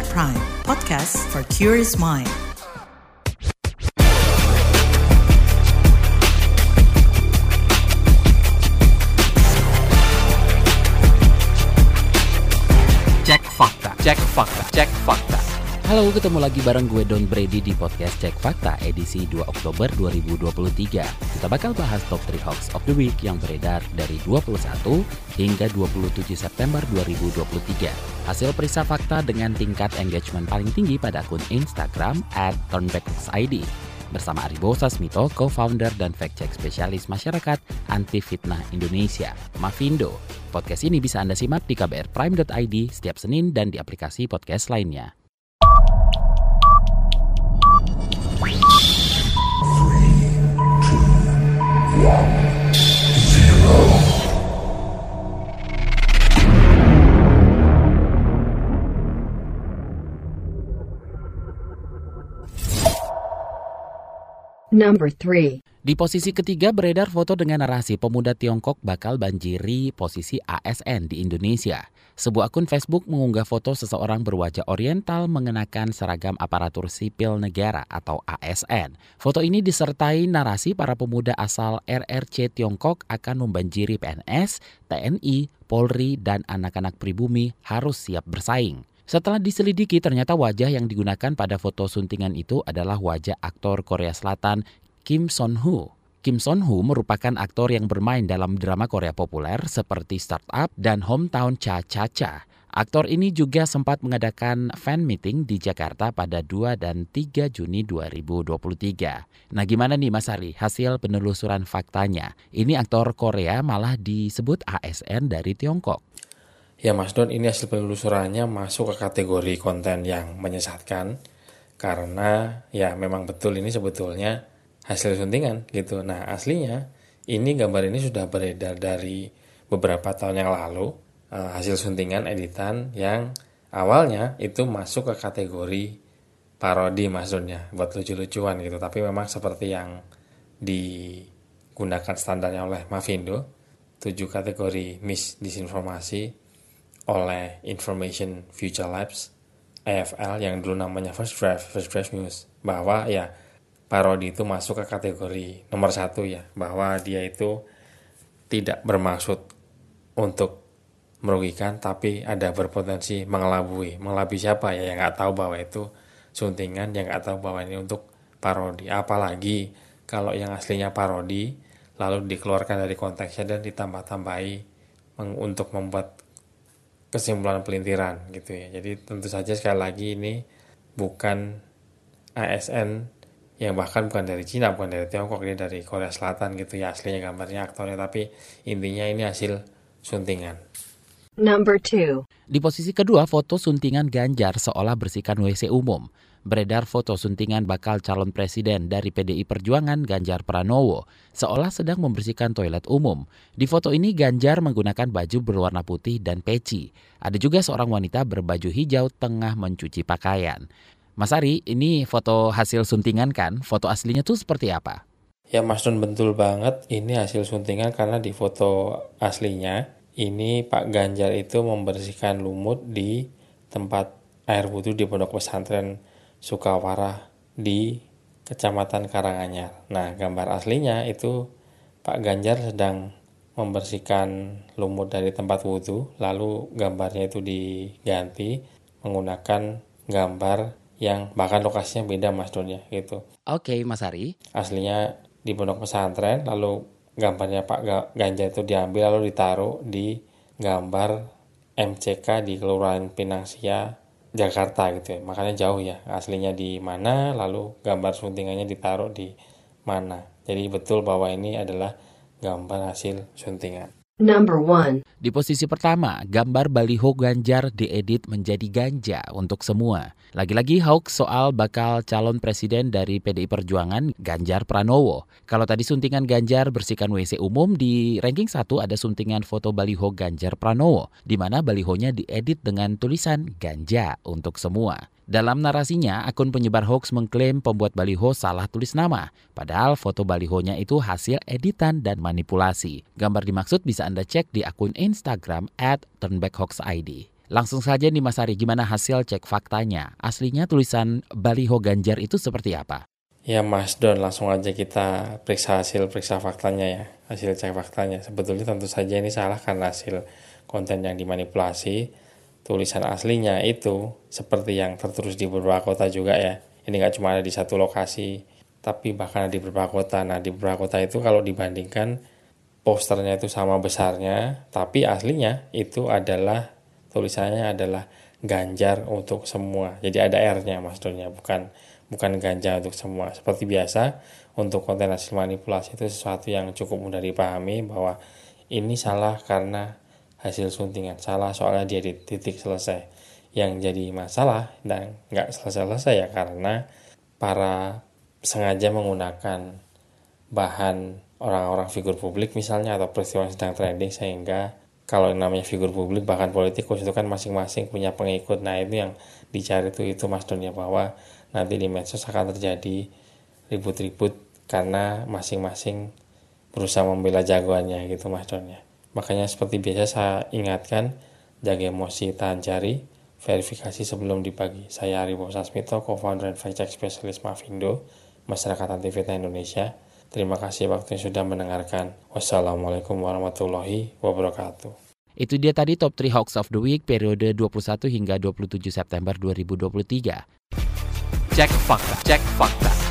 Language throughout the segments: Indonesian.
KBR Prime, podcast for curious mind. Cek fakta, cek fakta, cek fakta. Halo, ketemu lagi bareng gue Don Brady di podcast Cek Fakta edisi 2 Oktober 2023. Kita bakal bahas top 3 hoax of the week yang beredar dari 21 hingga 27 September 2023. Hasil periksa fakta dengan tingkat engagement paling tinggi pada akun Instagram at turnbackhoaxid bersama Aribo Sasmito, co-founder dan fact-check spesialis masyarakat anti fitnah Indonesia, Mavindo. Podcast ini bisa Anda simak di kbrprime.id setiap Senin dan di aplikasi podcast lainnya. Yeah. Number 3. Di posisi ketiga beredar foto dengan narasi pemuda Tiongkok bakal banjiri posisi ASN di Indonesia. Sebuah akun Facebook mengunggah foto seseorang berwajah oriental mengenakan seragam aparatur sipil negara atau ASN. Foto ini disertai narasi para pemuda asal RRC Tiongkok akan membanjiri PNS, TNI, Polri, dan anak-anak pribumi harus siap bersaing. Setelah diselidiki, ternyata wajah yang digunakan pada foto suntingan itu adalah wajah aktor Korea Selatan Kim Son-ho. Kim Son-ho merupakan aktor yang bermain dalam drama Korea populer seperti Startup dan Hometown Cha-Cha-Cha. Aktor ini juga sempat mengadakan fan meeting di Jakarta pada 2 dan 3 Juni 2023. Nah gimana nih Mas Ari hasil penelusuran faktanya? Ini aktor Korea malah disebut ASN dari Tiongkok. Ya Mas Don, ini hasil penelusurannya masuk ke kategori konten yang menyesatkan karena ya memang betul ini sebetulnya hasil suntingan gitu. Nah aslinya ini gambar ini sudah beredar dari beberapa tahun yang lalu uh, hasil suntingan editan yang awalnya itu masuk ke kategori parodi Mas Don ya buat lucu-lucuan gitu. Tapi memang seperti yang digunakan standarnya oleh Mavindo, tujuh kategori misinformasi oleh Information Future Labs AFL yang dulu namanya First Draft First Draft News bahwa ya parodi itu masuk ke kategori nomor satu ya bahwa dia itu tidak bermaksud untuk merugikan tapi ada berpotensi mengelabui. Mengelabui siapa ya? Yang nggak tahu bahwa itu suntingan yang nggak tahu bahwa ini untuk parodi. Apalagi kalau yang aslinya parodi lalu dikeluarkan dari konteksnya dan ditambah-tambahi untuk membuat kesimpulan pelintiran gitu ya. Jadi tentu saja sekali lagi ini bukan ASN yang bahkan bukan dari Cina, bukan dari Tiongkok, ini dari Korea Selatan gitu ya aslinya gambarnya aktornya tapi intinya ini hasil suntingan. Number 2. Di posisi kedua foto suntingan Ganjar seolah bersihkan WC umum beredar foto suntingan bakal calon presiden dari PDI Perjuangan Ganjar Pranowo seolah sedang membersihkan toilet umum. Di foto ini Ganjar menggunakan baju berwarna putih dan peci. Ada juga seorang wanita berbaju hijau tengah mencuci pakaian. Mas Ari, ini foto hasil suntingan kan? Foto aslinya tuh seperti apa? Ya Mas Don betul banget ini hasil suntingan karena di foto aslinya ini Pak Ganjar itu membersihkan lumut di tempat air wudhu di pondok pesantren Sukawara di Kecamatan Karanganyar. Nah, gambar aslinya itu Pak Ganjar sedang membersihkan lumut dari tempat wudhu, lalu gambarnya itu diganti menggunakan gambar yang bahkan lokasinya beda Mas Don ya gitu. Oke, Mas Ari. Aslinya di pondok pesantren, lalu gambarnya Pak Ganjar itu diambil lalu ditaruh di gambar MCK di Kelurahan Pinangsia Jakarta gitu ya. Makanya jauh ya. Aslinya di mana lalu gambar suntingannya ditaruh di mana. Jadi betul bahwa ini adalah gambar hasil suntingan Number one. Di posisi pertama, gambar baliho Ganjar diedit menjadi ganja untuk semua. Lagi-lagi hoax soal bakal calon presiden dari PDI Perjuangan Ganjar Pranowo. Kalau tadi suntingan Ganjar bersihkan WC umum, di ranking satu ada suntingan foto baliho Ganjar Pranowo, di mana balihonya diedit dengan tulisan ganja untuk semua. Dalam narasinya, akun penyebar hoax mengklaim pembuat baliho salah tulis nama, padahal foto balihonya itu hasil editan dan manipulasi. Gambar dimaksud bisa Anda cek di akun Instagram at turnbackhoaxid. Langsung saja nih Mas Ari, gimana hasil cek faktanya? Aslinya tulisan baliho Ganjar itu seperti apa? Ya Mas Don, langsung aja kita periksa hasil periksa faktanya ya, hasil cek faktanya. Sebetulnya tentu saja ini salah karena hasil konten yang dimanipulasi. Tulisan aslinya itu seperti yang tertulis di beberapa kota juga ya. Ini nggak cuma ada di satu lokasi, tapi bahkan di beberapa kota. Nah di beberapa kota itu kalau dibandingkan posternya itu sama besarnya, tapi aslinya itu adalah tulisannya adalah Ganjar untuk semua. Jadi ada R-nya Mas Donnya, bukan bukan ganja untuk semua. Seperti biasa, untuk konten hasil manipulasi itu sesuatu yang cukup mudah dipahami bahwa ini salah karena hasil suntingan. Salah soalnya dia di titik selesai. Yang jadi masalah dan nggak selesai-selesai ya karena para sengaja menggunakan bahan orang-orang figur publik misalnya atau peristiwa yang sedang trending sehingga kalau namanya figur publik bahkan politikus itu kan masing-masing punya pengikut nah itu yang dicari itu itu mas dunia bahwa nanti di medsos akan terjadi ribut-ribut karena masing-masing berusaha membela jagoannya gitu mas Don makanya seperti biasa saya ingatkan jaga emosi tahan cari verifikasi sebelum dibagi saya Aribo Sasmito co-founder dan fact check specialist Mavindo Masyarakat Anti Fitnah Indonesia Terima kasih waktu yang sudah mendengarkan. Wassalamualaikum warahmatullahi wabarakatuh. Itu dia tadi top 3 hoax of the week periode 21 hingga 27 September 2023. Cek fakta, cek fakta.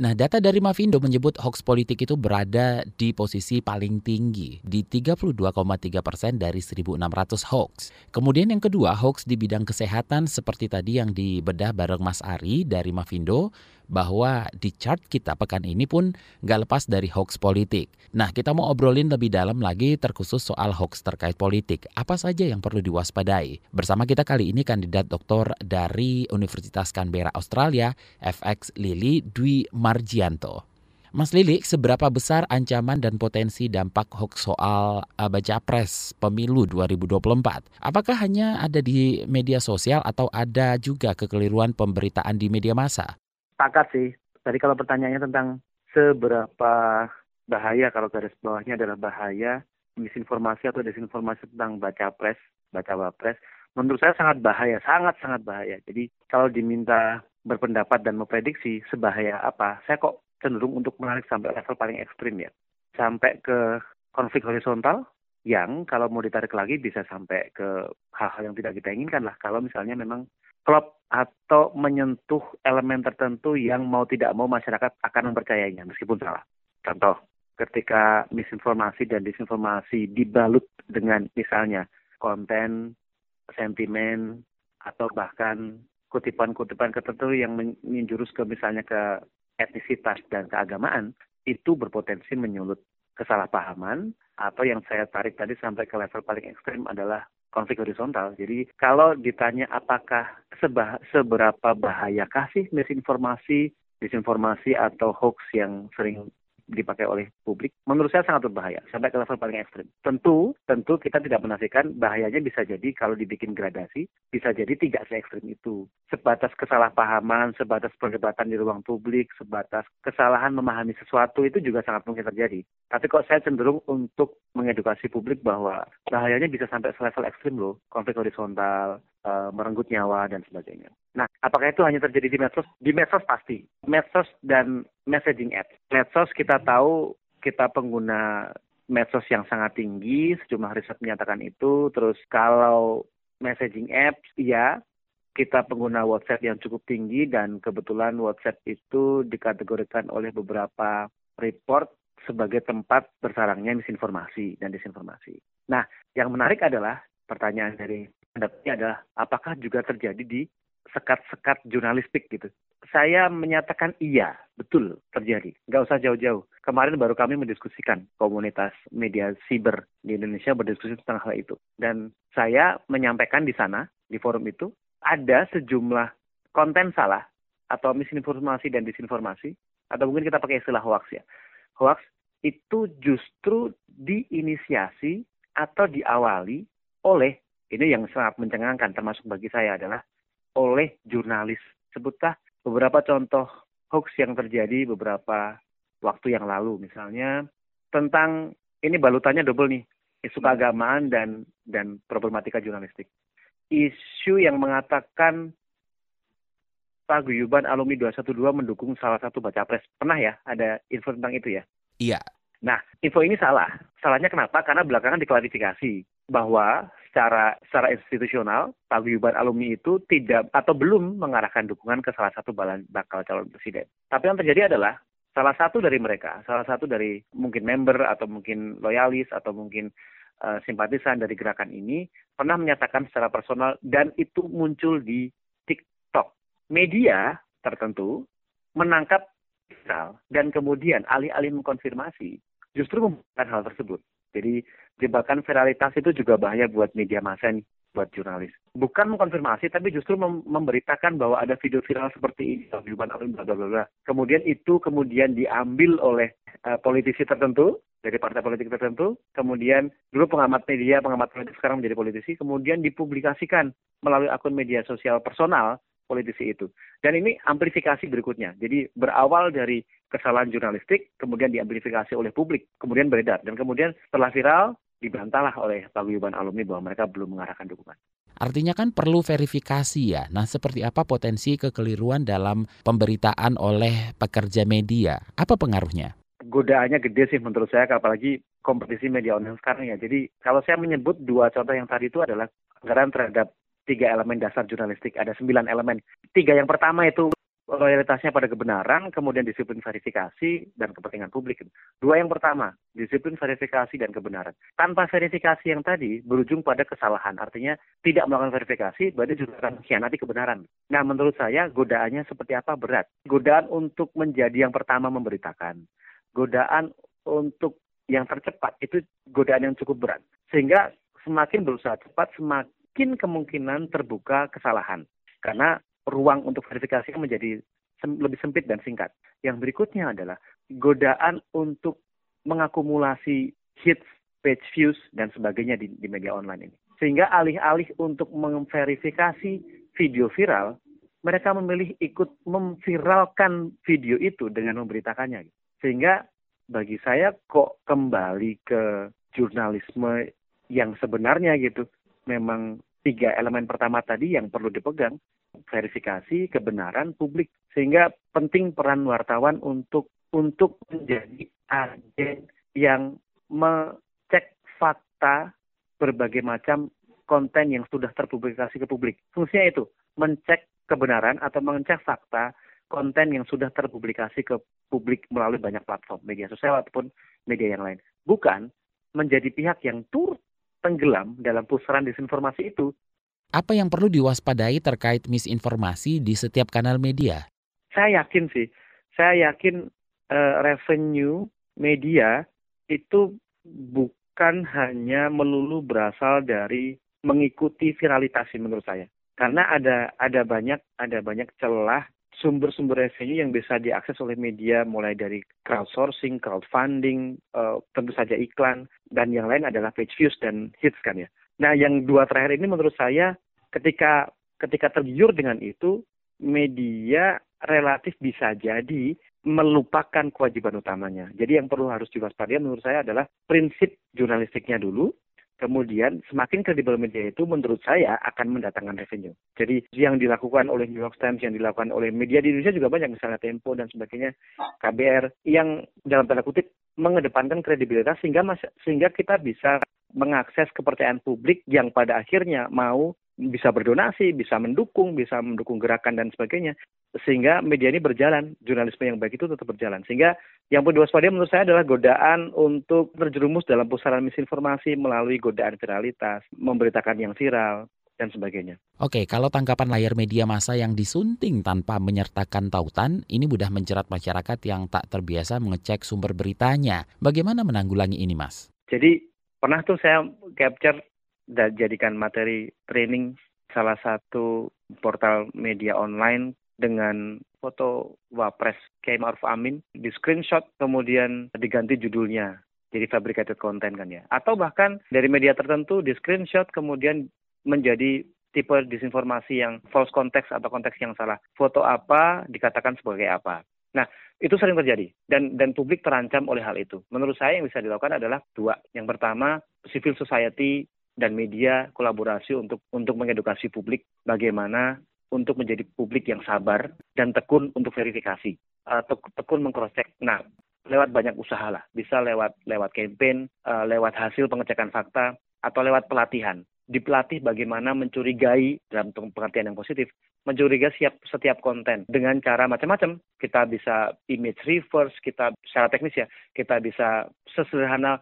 Nah, data dari Mavindo menyebut hoax politik itu berada di posisi paling tinggi di 32,3 persen dari 1.600 hoax. Kemudian yang kedua, hoax di bidang kesehatan seperti tadi yang dibedah bareng Mas Ari dari Mavindo bahwa di chart kita pekan ini pun nggak lepas dari hoax politik. Nah, kita mau obrolin lebih dalam lagi terkhusus soal hoax terkait politik. Apa saja yang perlu diwaspadai? Bersama kita kali ini kandidat doktor dari Universitas Canberra Australia, FX Lili Dwi Margianto. Mas Lili, seberapa besar ancaman dan potensi dampak hoax soal uh, baca pres pemilu 2024? Apakah hanya ada di media sosial atau ada juga kekeliruan pemberitaan di media massa? Sepakat sih. Tadi kalau pertanyaannya tentang seberapa bahaya kalau garis bawahnya adalah bahaya misinformasi atau desinformasi tentang baca pres, baca wapres, menurut saya sangat bahaya, sangat sangat bahaya. Jadi kalau diminta berpendapat dan memprediksi sebahaya apa, saya kok cenderung untuk menarik sampai level paling ekstrim ya, sampai ke konflik horizontal yang kalau mau ditarik lagi bisa sampai ke hal-hal yang tidak kita inginkan lah. Kalau misalnya memang klop atau menyentuh elemen tertentu yang mau tidak mau masyarakat akan mempercayainya meskipun salah. Contoh, ketika misinformasi dan disinformasi dibalut dengan misalnya konten, sentimen, atau bahkan kutipan-kutipan tertentu yang menjurus ke misalnya ke etnisitas dan keagamaan, itu berpotensi menyulut kesalahpahaman atau yang saya tarik tadi sampai ke level paling ekstrim adalah konflik horizontal. Jadi kalau ditanya apakah seba, seberapa bahayakah sih misinformasi, disinformasi atau hoax yang sering dipakai oleh publik, menurut saya sangat berbahaya sampai ke level paling ekstrim. Tentu, tentu kita tidak menafikan bahayanya bisa jadi kalau dibikin gradasi, bisa jadi tidak se ekstrim itu. Sebatas kesalahpahaman, sebatas perdebatan di ruang publik, sebatas kesalahan memahami sesuatu itu juga sangat mungkin terjadi. Tapi kok saya cenderung untuk mengedukasi publik bahwa bahayanya bisa sampai selevel ekstrim loh, konflik horizontal, uh, merenggut nyawa dan sebagainya. Nah, apakah itu hanya terjadi di medsos? Di medsos pasti. Medsos dan messaging apps. Medsos kita tahu kita pengguna medsos yang sangat tinggi, sejumlah riset menyatakan itu. Terus kalau messaging apps, ya kita pengguna WhatsApp yang cukup tinggi dan kebetulan WhatsApp itu dikategorikan oleh beberapa report sebagai tempat bersarangnya misinformasi dan disinformasi. Nah, yang menarik adalah pertanyaan dari pendapatnya adalah apakah juga terjadi di sekat-sekat jurnalistik gitu. Saya menyatakan iya, betul terjadi. Nggak usah jauh-jauh. Kemarin baru kami mendiskusikan komunitas media siber di Indonesia berdiskusi tentang hal itu. Dan saya menyampaikan di sana, di forum itu, ada sejumlah konten salah atau misinformasi dan disinformasi, atau mungkin kita pakai istilah hoax ya. Hoax itu justru diinisiasi atau diawali oleh ini yang sangat mencengangkan termasuk bagi saya adalah oleh jurnalis. Sebutlah beberapa contoh hoax yang terjadi beberapa waktu yang lalu misalnya tentang ini balutannya double nih isu keagamaan dan dan problematika jurnalistik. Isu yang mengatakan paguyuban alumni 212 mendukung salah satu baca pres. Pernah ya ada info tentang itu ya? Iya. Nah, info ini salah. Salahnya kenapa? Karena belakangan diklarifikasi bahwa secara secara institusional paguyuban alumni itu tidak atau belum mengarahkan dukungan ke salah satu bakal calon presiden. Tapi yang terjadi adalah salah satu dari mereka, salah satu dari mungkin member atau mungkin loyalis atau mungkin uh, simpatisan dari gerakan ini pernah menyatakan secara personal dan itu muncul di media tertentu menangkap dan kemudian alih-alih mengkonfirmasi justru membuat hal tersebut. Jadi jebakan viralitas itu juga bahaya buat media massa nih, buat jurnalis. Bukan mengkonfirmasi, tapi justru mem memberitakan bahwa ada video viral seperti ini, bla bla bla bla. Kemudian itu kemudian diambil oleh uh, politisi tertentu dari partai politik tertentu, kemudian dulu pengamat media, pengamat politik sekarang menjadi politisi, kemudian dipublikasikan melalui akun media sosial personal politisi itu. Dan ini amplifikasi berikutnya. Jadi berawal dari kesalahan jurnalistik, kemudian diamplifikasi oleh publik, kemudian beredar. Dan kemudian setelah viral, dibantahlah oleh paguyuban alumni bahwa mereka belum mengarahkan dukungan. Artinya kan perlu verifikasi ya. Nah, seperti apa potensi kekeliruan dalam pemberitaan oleh pekerja media? Apa pengaruhnya? Godaannya gede sih menurut saya, apalagi kompetisi media online sekarang ya. Jadi kalau saya menyebut dua contoh yang tadi itu adalah anggaran terhadap tiga elemen dasar jurnalistik. Ada sembilan elemen. Tiga yang pertama itu loyalitasnya pada kebenaran, kemudian disiplin verifikasi dan kepentingan publik. Dua yang pertama, disiplin verifikasi dan kebenaran. Tanpa verifikasi yang tadi berujung pada kesalahan. Artinya tidak melakukan verifikasi berarti juga akan mengkhianati kebenaran. Nah, menurut saya godaannya seperti apa berat. Godaan untuk menjadi yang pertama memberitakan. Godaan untuk yang tercepat itu godaan yang cukup berat. Sehingga semakin berusaha cepat, semakin mungkin kemungkinan terbuka kesalahan karena ruang untuk verifikasi menjadi lebih sempit dan singkat. Yang berikutnya adalah godaan untuk mengakumulasi hits, page views dan sebagainya di, di media online ini. Sehingga alih-alih untuk memverifikasi video viral, mereka memilih ikut memviralkan video itu dengan memberitakannya. Sehingga bagi saya kok kembali ke jurnalisme yang sebenarnya gitu memang tiga elemen pertama tadi yang perlu dipegang verifikasi kebenaran publik sehingga penting peran wartawan untuk untuk menjadi agen yang mengecek fakta berbagai macam konten yang sudah terpublikasi ke publik. Fungsinya itu, mencek kebenaran atau mengecek fakta konten yang sudah terpublikasi ke publik melalui banyak platform, media sosial ataupun media yang lain. Bukan menjadi pihak yang turut tenggelam dalam pusaran disinformasi itu. Apa yang perlu diwaspadai terkait misinformasi di setiap kanal media? Saya yakin sih, saya yakin uh, revenue media itu bukan hanya melulu berasal dari mengikuti viralitas menurut saya. Karena ada ada banyak ada banyak celah sumber-sumber revenue yang bisa diakses oleh media mulai dari crowdsourcing, crowdfunding, uh, tentu saja iklan dan yang lain adalah page views dan hits kan ya. Nah, yang dua terakhir ini menurut saya ketika ketika tergiur dengan itu media relatif bisa jadi melupakan kewajiban utamanya. Jadi yang perlu harus diwaspadai menurut saya adalah prinsip jurnalistiknya dulu, kemudian semakin kredibel media itu menurut saya akan mendatangkan revenue. Jadi yang dilakukan oleh New York Times, yang dilakukan oleh media di Indonesia juga banyak, misalnya Tempo dan sebagainya, KBR, yang dalam tanda kutip mengedepankan kredibilitas sehingga sehingga kita bisa mengakses kepercayaan publik yang pada akhirnya mau bisa berdonasi, bisa mendukung, bisa mendukung gerakan dan sebagainya. Sehingga media ini berjalan, jurnalisme yang baik itu tetap berjalan. Sehingga yang perlu diwaspadai menurut saya adalah godaan untuk terjerumus dalam pusaran misinformasi melalui godaan viralitas, memberitakan yang viral, dan sebagainya. Oke, kalau tangkapan layar media massa yang disunting tanpa menyertakan tautan, ini mudah menjerat masyarakat yang tak terbiasa mengecek sumber beritanya. Bagaimana menanggulangi ini, Mas? Jadi, pernah tuh saya capture dan jadikan materi training salah satu portal media online dengan foto Wapres Kiai Ma'ruf Amin di screenshot kemudian diganti judulnya jadi fabricated content kan ya atau bahkan dari media tertentu di screenshot kemudian menjadi tipe disinformasi yang false context atau konteks yang salah foto apa dikatakan sebagai apa Nah, itu sering terjadi dan dan publik terancam oleh hal itu. Menurut saya yang bisa dilakukan adalah dua. Yang pertama, civil society dan media kolaborasi untuk untuk mengedukasi publik bagaimana untuk menjadi publik yang sabar dan tekun untuk verifikasi, uh, tekun mengcross check. Nah, lewat banyak usaha lah, bisa lewat lewat campaign, uh, lewat hasil pengecekan fakta atau lewat pelatihan dipelatih bagaimana mencurigai dalam pengertian yang positif, mencurigai siap setiap konten dengan cara macam-macam. Kita bisa image reverse, kita secara teknis ya, kita bisa sesederhana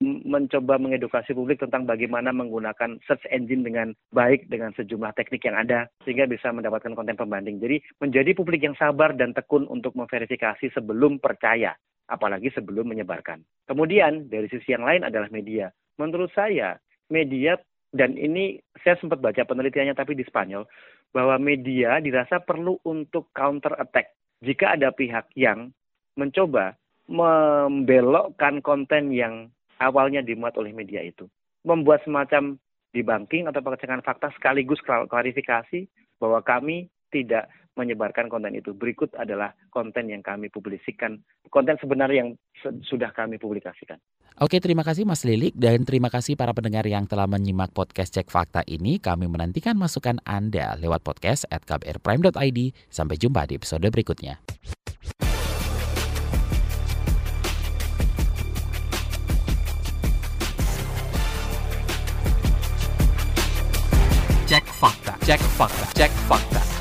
mencoba mengedukasi publik tentang bagaimana menggunakan search engine dengan baik dengan sejumlah teknik yang ada sehingga bisa mendapatkan konten pembanding. Jadi menjadi publik yang sabar dan tekun untuk memverifikasi sebelum percaya, apalagi sebelum menyebarkan. Kemudian dari sisi yang lain adalah media. Menurut saya media dan ini saya sempat baca penelitiannya tapi di Spanyol bahwa media dirasa perlu untuk counter attack jika ada pihak yang mencoba membelokkan konten yang awalnya dimuat oleh media itu membuat semacam debunking atau pengecekan fakta sekaligus klarifikasi bahwa kami tidak menyebarkan konten itu. Berikut adalah konten yang kami publikasikan, konten sebenarnya yang sudah kami publikasikan. Oke, terima kasih Mas Lilik dan terima kasih para pendengar yang telah menyimak podcast Cek Fakta ini. Kami menantikan masukan Anda lewat podcast at kbrprime.id. Sampai jumpa di episode berikutnya. Cek Fakta, Cek Fakta, Cek Fakta.